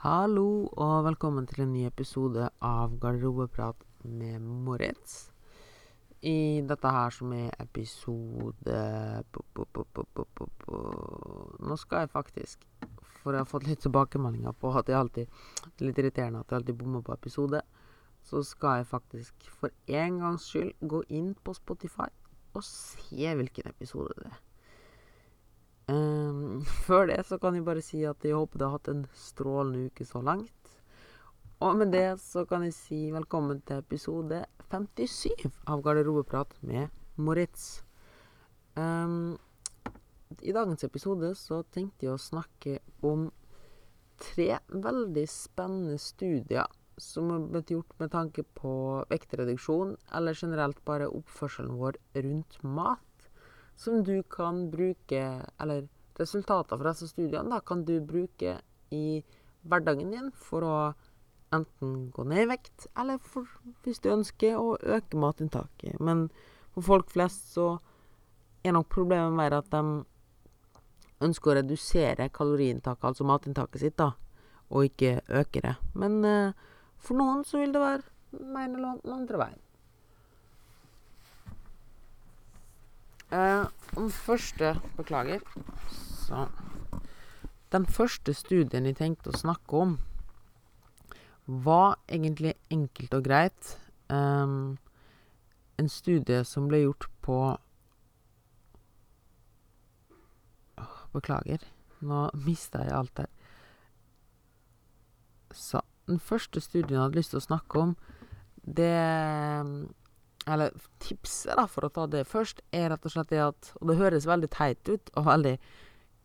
Hallo og velkommen til en ny episode av Garderobeprat med Moritz. I dette her som er episode. Nå skal jeg faktisk, for jeg har fått litt tilbakemeldinger på at jeg alltid litt irriterende at jeg alltid bommer på episode. Så skal jeg faktisk for en gangs skyld gå inn på Spotify og se hvilken episode det er. Ehm, før det så kan jeg bare si at jeg håper du har hatt en strålende uke så langt. Og med det så kan jeg si velkommen til episode 57 av Garderobeprat med Moritz. Um, I dagens episode så tenkte jeg å snakke om tre veldig spennende studier som har blitt gjort med tanke på vektreduksjon, eller generelt bare oppførselen vår rundt mat som du kan bruke Eller resultater fra disse studiene da, kan du bruke i hverdagen din for å enten gå ned i vekt, eller for, hvis du ønsker å øke matinntaket. Men for folk flest så er nok problemet mer at de ønsker å redusere kaloriinntaket, altså matinntaket sitt, da, og ikke øke det. Men eh, for noen så vil det være mer eller andre veien. Eh, den første Beklager. Så Den første studien jeg tenkte å snakke om, var egentlig enkelt og greit eh, en studie som ble gjort på Beklager. Nå mista jeg alt der. Så den første studien jeg hadde lyst til å snakke om, det eller tipset, da, for å ta det først, er rett og slett det at Og det høres veldig teit ut, og veldig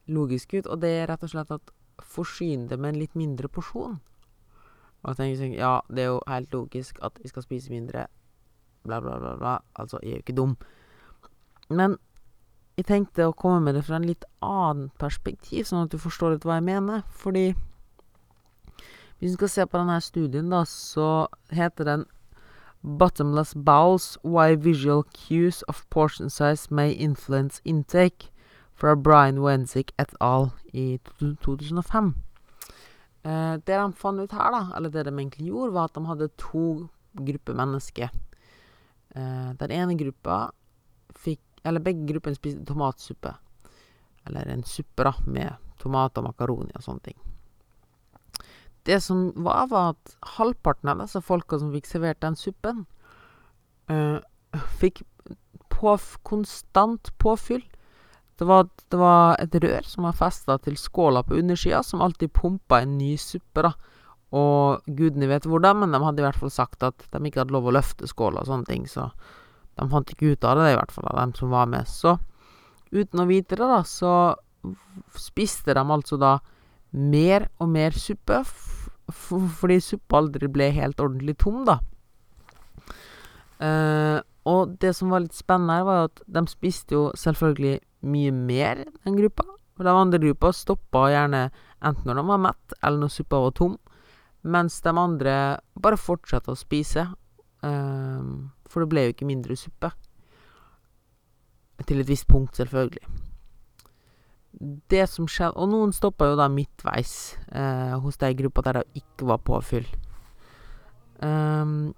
logisk ut, og det er rett og slett at forsyn det med en litt mindre porsjon. Og jeg tenker sånn Ja, det er jo helt logisk at vi skal spise mindre, bla, bla, bla, bla. Altså, jeg er jo ikke dum. Men jeg tenkte å komme med det fra en litt annen perspektiv, sånn at du forstår litt hva jeg mener. Fordi hvis du skal se på denne studien, da, så heter den Bottomless Bowels Why Visual Cues of Portion Size May Influence Intake fra Brian Wenzik et al. i 2005. Eh, det de fant ut her, da, eller det de egentlig gjorde, var at de hadde to grupper mennesker. Eh, den ene gruppa fikk Eller begge gruppene spiste tomatsuppe. Eller en suppe, da, med tomater og makaroni og sånne ting. Det som var, var at halvparten av disse folka som fikk servert den suppen, uh, fikk påf konstant påfyll. Det var, det var, et rør som var festa til skåla på undersida, som alltid pumpa en ny suppe, da. Og gudene vet hvordan, men de hadde i hvert fall sagt at de ikke hadde lov å løfte skåla og sånne ting, så de fant ikke ut av det, i hvert fall, av dem som var med. Så uten å vite det, da, så spiste de altså da mer og mer suppe fordi suppa aldri ble helt ordentlig tom, da. Uh, og det som var litt spennende her, var at de spiste jo selvfølgelig mye mer, den gruppa. Og de andre gruppa stoppa gjerne enten når de var mett, eller når suppa var tom. Mens de andre bare fortsatte å spise. Uh, for det ble jo ikke mindre suppe. Til et visst punkt, selvfølgelig det som skjedde Og noen stoppa jo da midtveis eh, hos de gruppa der det ikke var påfyll. Um,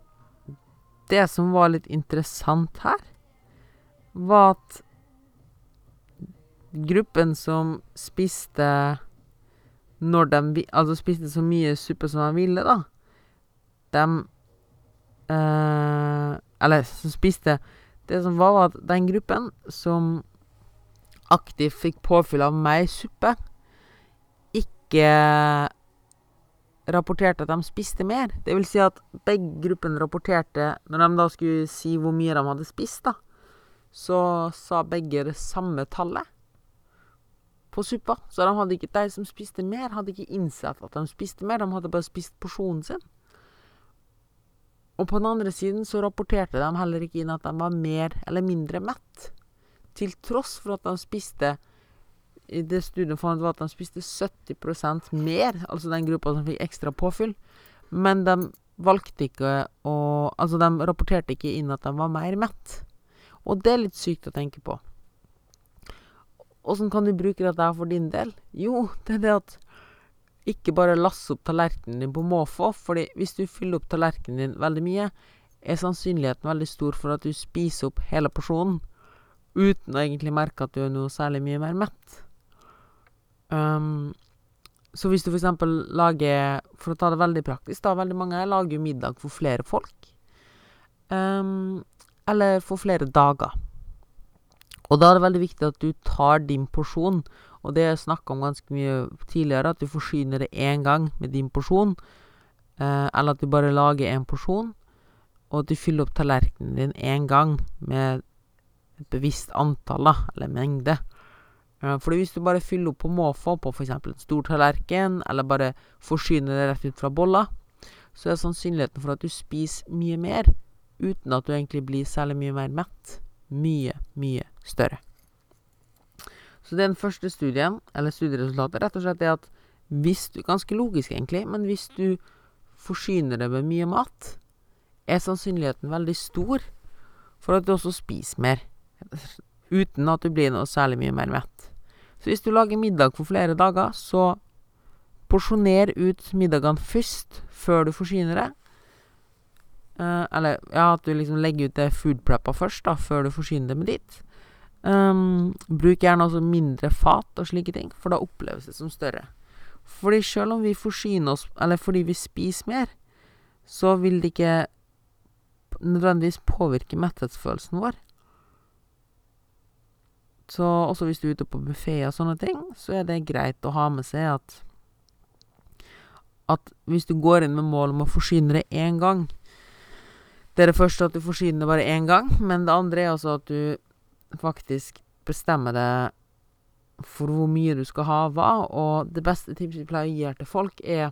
det som var litt interessant her, var at gruppen som spiste når de Altså spiste så mye suppe som de ville, da, de eh, Eller som spiste Det som var, var at den gruppen som aktivt fikk påfyll av mer suppe, ikke rapporterte at de spiste mer. Det vil si at begge gruppene rapporterte Når de da skulle si hvor mye de hadde spist, da, så sa begge det samme tallet på suppa. Så de, hadde ikke, de som spiste mer, hadde ikke innsett at de spiste mer, de hadde bare spist porsjonen sin. Og på den andre siden så rapporterte de heller ikke inn at de var mer eller mindre mett. Til tross for at de spiste det studiet fant var at han spiste 70% mer, altså den gruppa som fikk ekstra påfyll. Men de valgte ikke å Altså, de rapporterte ikke inn at de var mer mett. Og det er litt sykt å tenke på. Åssen kan du bruke dette for din del? Jo, det er det at ikke bare lasse opp tallerkenen din på måfå, fordi hvis du fyller opp tallerkenen din veldig mye, er sannsynligheten veldig stor for at du spiser opp hele porsjonen uten å egentlig merke at du er noe særlig mye mer mett. Um, så hvis du eksempel lager For å ta det veldig praktisk, da. Veldig mange lager jo middag for flere folk. Um, eller for flere dager. Og da er det veldig viktig at du tar din porsjon. Og det jeg snakka om ganske mye tidligere, at du forsyner det én gang med din porsjon. Uh, eller at du bare lager én porsjon, og at du fyller opp tallerkenen din én gang med et bevisst antall, da, eller mengde. Uh, fordi hvis du bare fyller opp på måfå på f.eks. en stor tallerken, eller bare forsyner det rett ut fra bolla, så er sannsynligheten for at du spiser mye mer uten at du egentlig blir særlig mye mer mett, mye, mye større. Så den første studien, eller studieresultatet, rett og slett er at hvis du Ganske logisk, egentlig, men hvis du forsyner det med mye mat, er sannsynligheten veldig stor for at du også spiser mer. Uten at du blir noe særlig mye mer mett. Så hvis du lager middag for flere dager, så porsjoner ut middagene først, før du forsyner deg. Uh, eller ja, at du liksom legger ut det food preppa først, da, før du forsyner det med ditt. Um, bruk gjerne også mindre fat og slike ting, for da oppleves det som større. Fordi selv om vi forsyner oss, eller fordi vi spiser mer, så vil det ikke nødvendigvis påvirke metthetsfølelsen vår. Så også hvis du er ute på buffé og sånne ting, så er det greit å ha med seg at At hvis du går inn med mål om å forsyne det én gang Det er det første at du forsyner det bare én gang, men det andre er altså at du faktisk bestemmer deg for hvor mye du skal ha hva, og det beste tipset vi pleier å gi til folk, er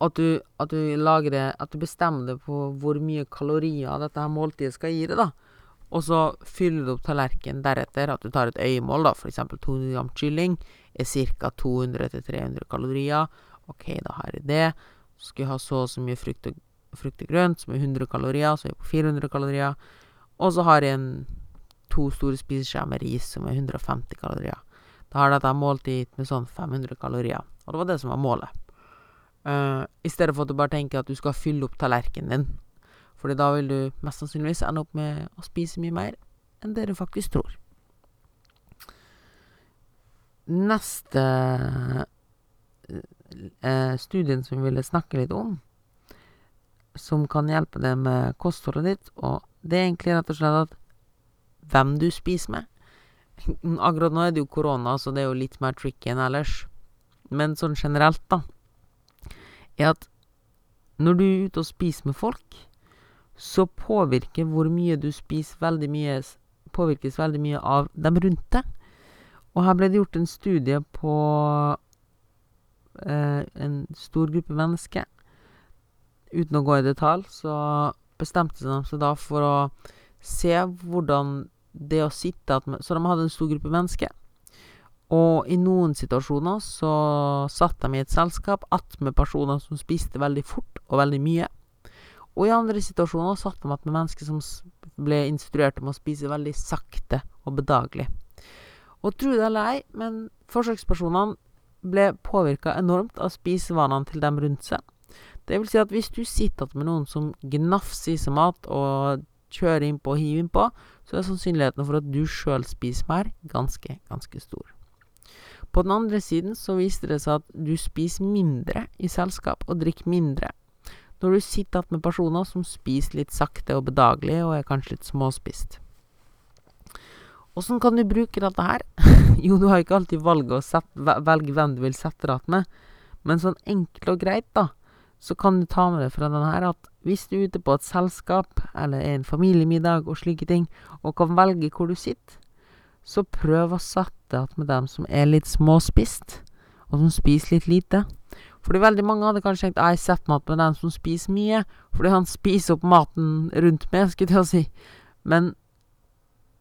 at du, at du lager det At du bestemmer deg på hvor mye kalorier dette her måltidet skal gi deg, da. Og så fyller du opp tallerkenen deretter, at du tar et øyemål, da. Eksempel 200 gram kylling er ca. 200-300 kalorier. OK, da har jeg det. Så skal jeg ha så og så mye frukt og, frukt og grønt, som er 100 kalorier, så er jeg på 400 kalorier. Og så har jeg en to store spiseskjeer med ris, som er 150 kalorier. Da har dette måltid med sånn 500 kalorier. Og det var det som var målet. Uh, I stedet for at du bare tenker at du skal fylle opp tallerkenen din. Fordi da vil du mest sannsynligvis ende opp med å spise mye mer enn det du faktisk tror. Neste eh, studien som vi ville snakke litt om, som kan hjelpe deg med kostholdet ditt, og det er egentlig rett og slett at hvem du spiser med. Akkurat nå er det jo korona, så det er jo litt mer tricky enn ellers. Men sånn generelt, da, er at når du er ute og spiser med folk, så påvirker hvor mye du spiser, veldig mye Påvirkes veldig mye av dem rundt deg. Og her ble det gjort en studie på eh, en stor gruppe mennesker. Uten å gå i detalj, så bestemte de seg da for å se hvordan det å sitte Så de hadde en stor gruppe mennesker. Og i noen situasjoner så satt de i et selskap attmed personer som spiste veldig fort og veldig mye. Og i andre situasjoner satt de med mennesker som ble instruert om å spise veldig sakte og bedagelig. Og tro det eller ei, men forsøkspersonene ble påvirka enormt av spisevanene til dem rundt seg. Det vil si at hvis du sitter med noen som gnafser i seg mat og kjører innpå og hiver innpå, så er sannsynligheten for at du sjøl spiser mer, ganske, ganske stor. På den andre siden så viste det seg at du spiser mindre i selskap og drikker mindre når du sitter med personer som spiser litt sakte og bedagelig og er kanskje litt småspist. Åssen kan du bruke dette her? jo, du har ikke alltid valget å sette, velge hvem du vil sette deg med, men sånn enkelt og greit, da, så kan du ta med deg fra denne her at hvis du er ute på et selskap eller en familiemiddag og slike ting, og kan velge hvor du sitter, så prøv å sette deg med dem som er litt småspist, og som spiser litt lite. Fordi veldig mange hadde kanskje tenkt jeg setter meg med den som spiser mye, fordi han spiser opp maten rundt meg, skulle jeg si. Men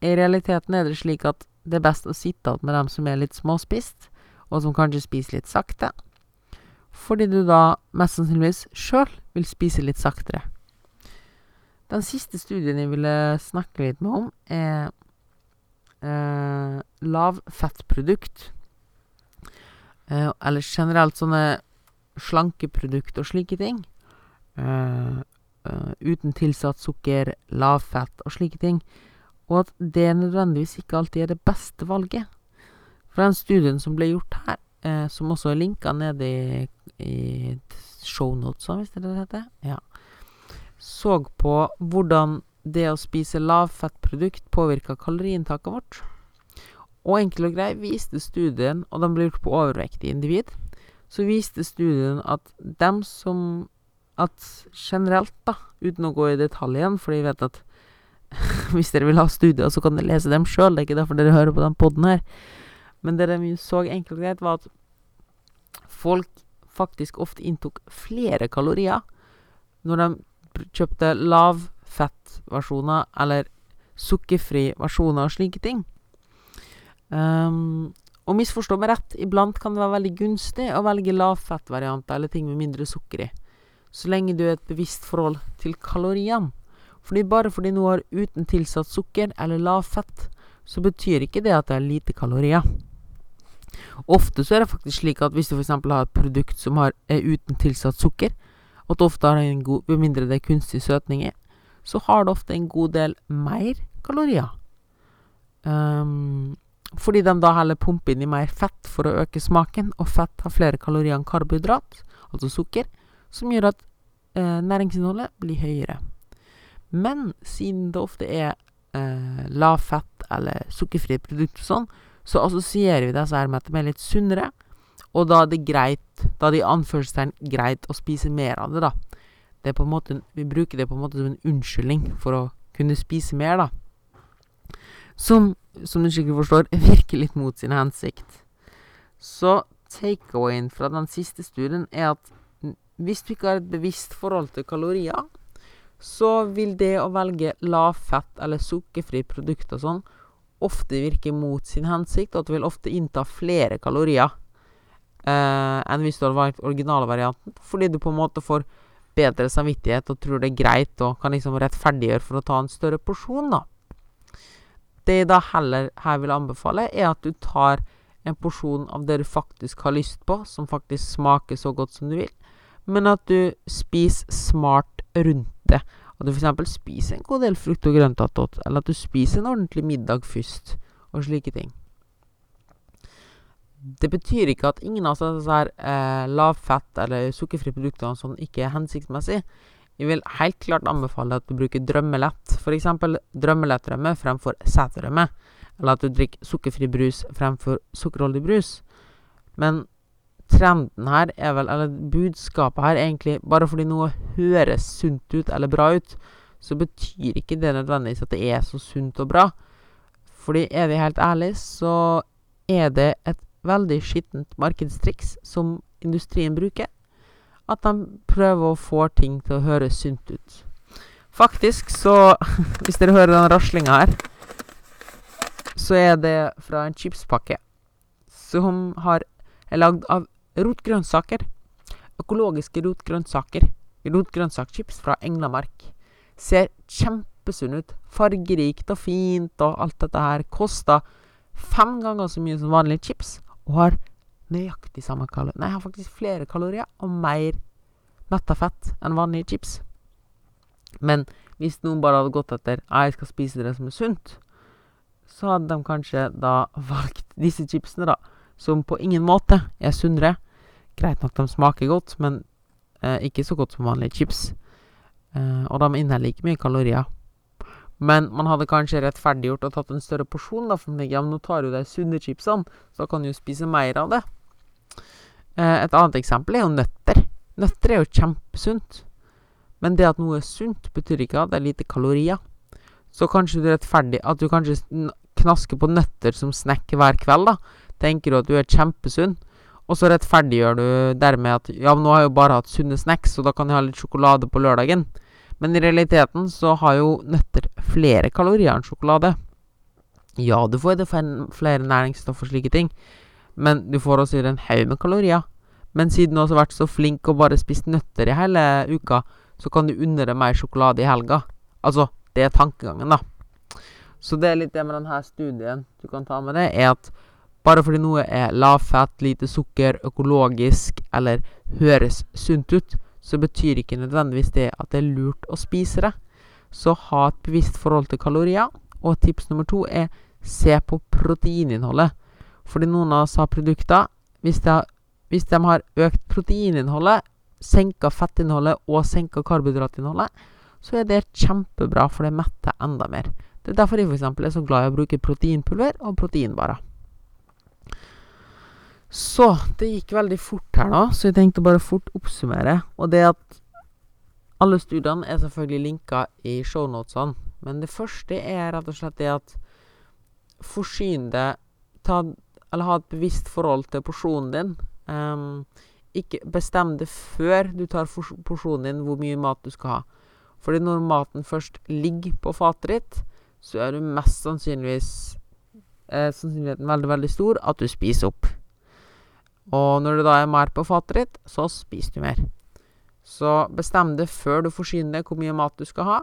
i realiteten er det slik at det er best å sitte opp med dem som er litt småspist, og som kanskje spiser litt sakte fordi du da mest sannsynligvis sjøl vil spise litt saktere. Den siste studien jeg ville snakke litt med om, er eh, lavfettprodukt. eh, eller generelt sånne slankeprodukt og slike ting, eh, eh, uten tilsatt sukker, lavfett og slike ting, og at det nødvendigvis ikke alltid er det beste valget. For den studien som ble gjort her, eh, som også er linka nede i, i shownotesa, hvis det er det det heter, ja, så på hvordan det å spise lavfettprodukt påvirka kaloriinntaket vårt. Og enkel og grei viste studien, og den ble gjort på overvektige individ, så viste studien at dem som At generelt, da, uten å gå i detalj igjen, for jeg vet at hvis dere vil ha studier, så kan dere lese dem sjøl, det er ikke derfor dere hører på den poden her. Men det de så enkelt og greit, var at folk faktisk ofte inntok flere kalorier når de kjøpte lavfettversjoner eller sukkerfri versjoner og slike ting. Um, og misforstå meg rett, iblant kan det være veldig gunstig å velge lavfettvarianter eller ting med mindre sukker i, så lenge du har et bevisst forhold til kaloriene. Fordi bare fordi noe har uten tilsatt sukker eller lavfett, så betyr ikke det at det er lite kalorier. Ofte så er det faktisk slik at hvis du f.eks. har et produkt som har, er uten tilsatt sukker, at ofte har en god, med mindre det er kunstig søtning i, så har det ofte en god del mer kalorier. Um, fordi de da heller pumper inn i mer fett for å øke smaken, og fett har flere kalorier enn karbohydrat, altså sukker, som gjør at eh, næringsinnholdet blir høyere. Men siden det ofte er eh, lavfett eller sukkerfrie produkter og sånn, så assosierer vi disse her med at de er litt sunnere, og da er det greit, da er det i anførselstegn greit å spise mer av det, da. Det er på en måte, vi bruker det på en måte som en unnskyldning for å kunne spise mer, da. Som som du sikkert forstår, virker litt mot sin hensikt. Så takeawayen fra den siste studien er at hvis du ikke har et bevisst forhold til kalorier, så vil det å velge lavfett eller sukkerfri produkter og sånn ofte virke mot sin hensikt, og at du vil ofte innta flere kalorier eh, enn hvis du hadde valgt originalvarianten, fordi du på en måte får bedre samvittighet og tror det er greit og kan liksom rettferdiggjøre for å ta en større porsjon, da. Det jeg da heller her vil anbefale, er at du tar en porsjon av det du faktisk har lyst på, som faktisk smaker så godt som du vil, men at du spiser smart rundt det. At du f.eks. spiser en god del frukt og grønt attåt, eller at du spiser en ordentlig middag først, og slike ting. Det betyr ikke at ingen av disse her eh, lavfett- eller sukkerfrie produktene sånn ikke er hensiktsmessig. Jeg vil helt klart anbefale at du bruker drømmelett, f.eks. drømmelettrømme fremfor seterømme, eller at du drikker sukkerfri brus fremfor sukkerholdig brus. Men trenden her er vel, eller budskapet her, egentlig bare fordi noe høres sunt ut eller bra ut, så betyr ikke det nødvendigvis at det er så sunt og bra. Fordi er vi helt ærlige, så er det et veldig skittent markedstriks som industrien bruker at de prøver å få ting til å høres sunt ut. Faktisk så Hvis dere hører den raslinga her, så er det fra en chipspakke som har, er lagd av rotgrønnsaker. Økologiske rotgrønnsaker. Rotgrønnsakchips fra Englamark. Ser kjempesunn ut. Fargerikt og fint og alt dette her. Koster fem ganger så mye som vanlige chips, og har nøyaktig samme kalori Nei, jeg har faktisk flere kalorier og mer metta fett enn vanlige chips. Men hvis noen bare hadde gått etter jeg skal spise det som er sunt, så hadde de kanskje da valgt disse chipsene, da, som på ingen måte er sunnere. Greit nok de smaker godt, men eh, ikke så godt som vanlige chips. Eh, og de inneholder like mye kalorier. Men man hadde kanskje rettferdiggjort og tatt en større porsjon, da, for meg, ja, men nå tar jo de sunne chipsene, så kan du jo spise mer av det. Eh, et annet eksempel er jo nøtter. Nøtter er jo kjempesunt. Men det at noe er sunt, betyr ikke at det er lite kalorier. Så kanskje du er rettferdig At du kanskje knasker på nøtter som snack hver kveld, da. Tenker du at du er kjempesunn, og så rettferdiggjør du dermed at ja, men nå har jeg jo bare hatt sunne snacks, så da kan jeg ha litt sjokolade på lørdagen. Men i realiteten så har jo nøtter flere kalorier enn sjokolade. Ja, du får i det flere næringsstoffer og slike ting, men du får også i deg en haug med kalorier. Men siden du har vært så flink og bare spist nøtter i hele uka, så kan du unne deg mer sjokolade i helga. Altså, det er tankegangen, da. Så det er litt det med denne studien du kan ta med det, er at Bare fordi noe er lavfett, lite sukker, økologisk eller høres sunt ut, så betyr ikke nødvendigvis det at det er lurt å spise det. Så ha et bevisst forhold til kalorier. Og tips nummer to er se på proteininnholdet. Fordi noen av oss har produkter hvis de, hvis de har økt proteininnholdet, senka fettinnholdet og senka karbohydratinnholdet, så er det kjempebra, for det metter enda mer. Det er derfor jeg f.eks. er så glad i å bruke proteinpulver og proteinbarer. Så det gikk veldig fort her nå, så jeg tenkte bare fort oppsummere. Og det at alle studiene er selvfølgelig linka i shownotesene. Men det første er rett og slett det at forsyn deg Eller ha et bevisst forhold til porsjonen din. Um, ikke bestem det før du tar porsjonen din, hvor mye mat du skal ha. Fordi når maten først ligger på fatet ditt, så er du mest sannsynligvis eh, sannsynligheten veldig, veldig stor at du spiser opp. Og når det da er mer på fatet ditt, så spiser du mer. Så bestem det før du forsyner deg hvor mye mat du skal ha.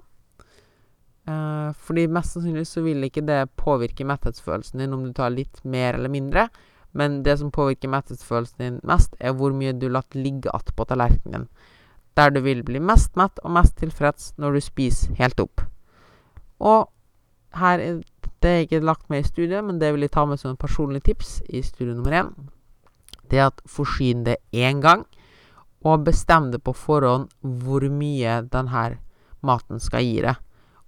Eh, fordi mest sannsynlig så vil ikke det påvirke metthetsfølelsen din om du tar litt mer eller mindre. Men det som påvirker metthetsfølelsen din mest, er hvor mye du lar ligge igjen på tallerkenen. Der du vil bli mest mett og mest tilfreds når du spiser helt opp. Og her er det er ikke lagt med i studiet, men det vil jeg ta med som et personlig tips i studie nummer én det er at forsyn det én gang, og bestem det på forhånd hvor mye denne maten skal gi deg.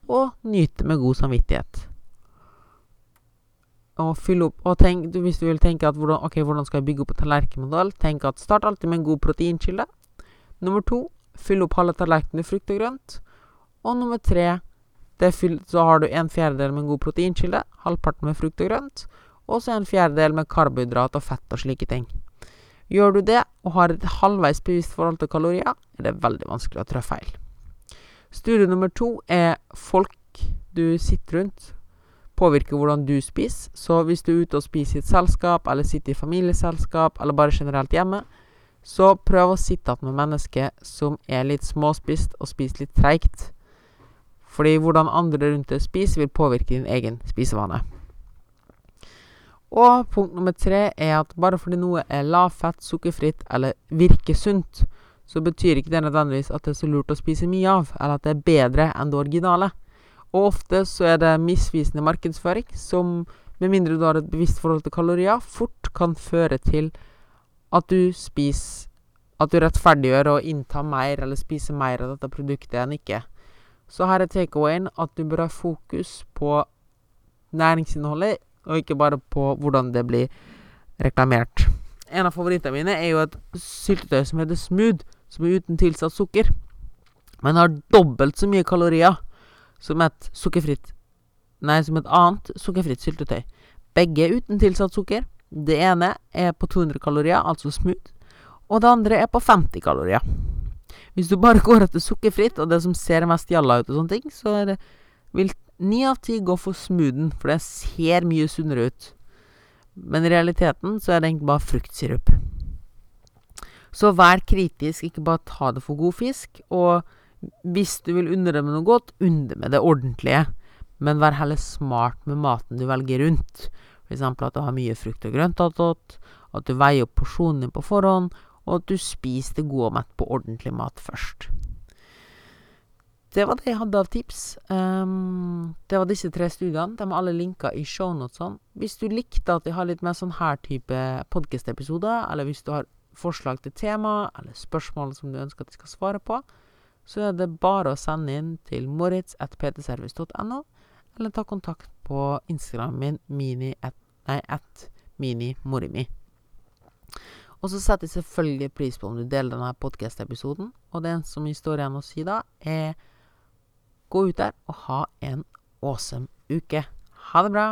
Og nyte med god samvittighet. Og fyll opp Og tenk, hvis du vil tenke at hvordan, okay, hvordan skal jeg bygge opp en tallerkenmodell, tenk at start alltid med en god proteinkilde. Nummer to fyll opp halve tallerkenen med frukt og grønt. Og nummer tre fyll, så har du en fjerdedel med en god proteinkilde, halvparten med frukt og grønt, og så en fjerdedel med karbohydrat og fett og slike ting. Gjør du det, og har et halvveis bevisst forhold til kalorier, er det veldig vanskelig å trå feil. Studie nummer to er folk du sitter rundt, påvirker hvordan du spiser. Så hvis du er ute og spiser i et selskap, eller sitter i familieselskap, eller bare generelt hjemme, så prøv å sitte igjen med mennesker som er litt småspist og spiser litt treigt. Fordi hvordan andre rundt deg spiser, vil påvirke din egen spisevane. Og punkt nummer tre er at bare fordi noe er lavfett, sukkerfritt eller virker sunt, så betyr ikke det nødvendigvis at det er så lurt å spise mye av, eller at det er bedre enn det originale. Og ofte så er det misvisende markedsføring som, med mindre du har et bevisst forhold til kalorier, fort kan føre til at du spiser At du rettferdiggjør å innta mer eller spise mer av dette produktet enn ikke. Så her er takeawayen at du bør ha fokus på næringsinnholdet og ikke bare på hvordan det blir reklamert. En av favorittene mine er jo et syltetøy som heter Smooth, som er uten tilsatt sukker. Men har dobbelt så mye kalorier som et sukkerfritt Nei, som et annet sukkerfritt syltetøy. Begge er uten tilsatt sukker. Det ene er på 200 kalorier, altså smooth, og det andre er på 50 kalorier. Hvis du bare går etter sukkerfritt og det som ser mest jalla ut og sånne ting, så det, vil Ni av ti gå for smoothen, for det ser mye sunnere ut. Men i realiteten så er det egentlig bare fruktsirup. Så vær kritisk, ikke bare ta det for god fisk. Og hvis du vil undre med noe godt, undre med det ordentlige. Men vær heller smart med maten du velger rundt. Eksempel at du har mye frukt og grønt attåt, at du veier opp porsjonen din på forhånd, og at du spiser det gode og mett på ordentlig mat først. Det var det jeg hadde av tips. Um, det var disse tre studiene. De er alle linka i shownotene. Hvis du likte at jeg har litt mer sånn her type podkast-episoder, eller hvis du har forslag til tema eller spørsmål som du ønsker at de skal svare på, så er det bare å sende inn til moritz.ptservice.no, eller ta kontakt på Instagram min mini at, nei, at minimorimi. Og så setter jeg selvfølgelig pris på om du deler denne podkast-episoden. Og det som jeg står igjen å si da, er Gå ut der og ha en awesome uke. Ha det bra!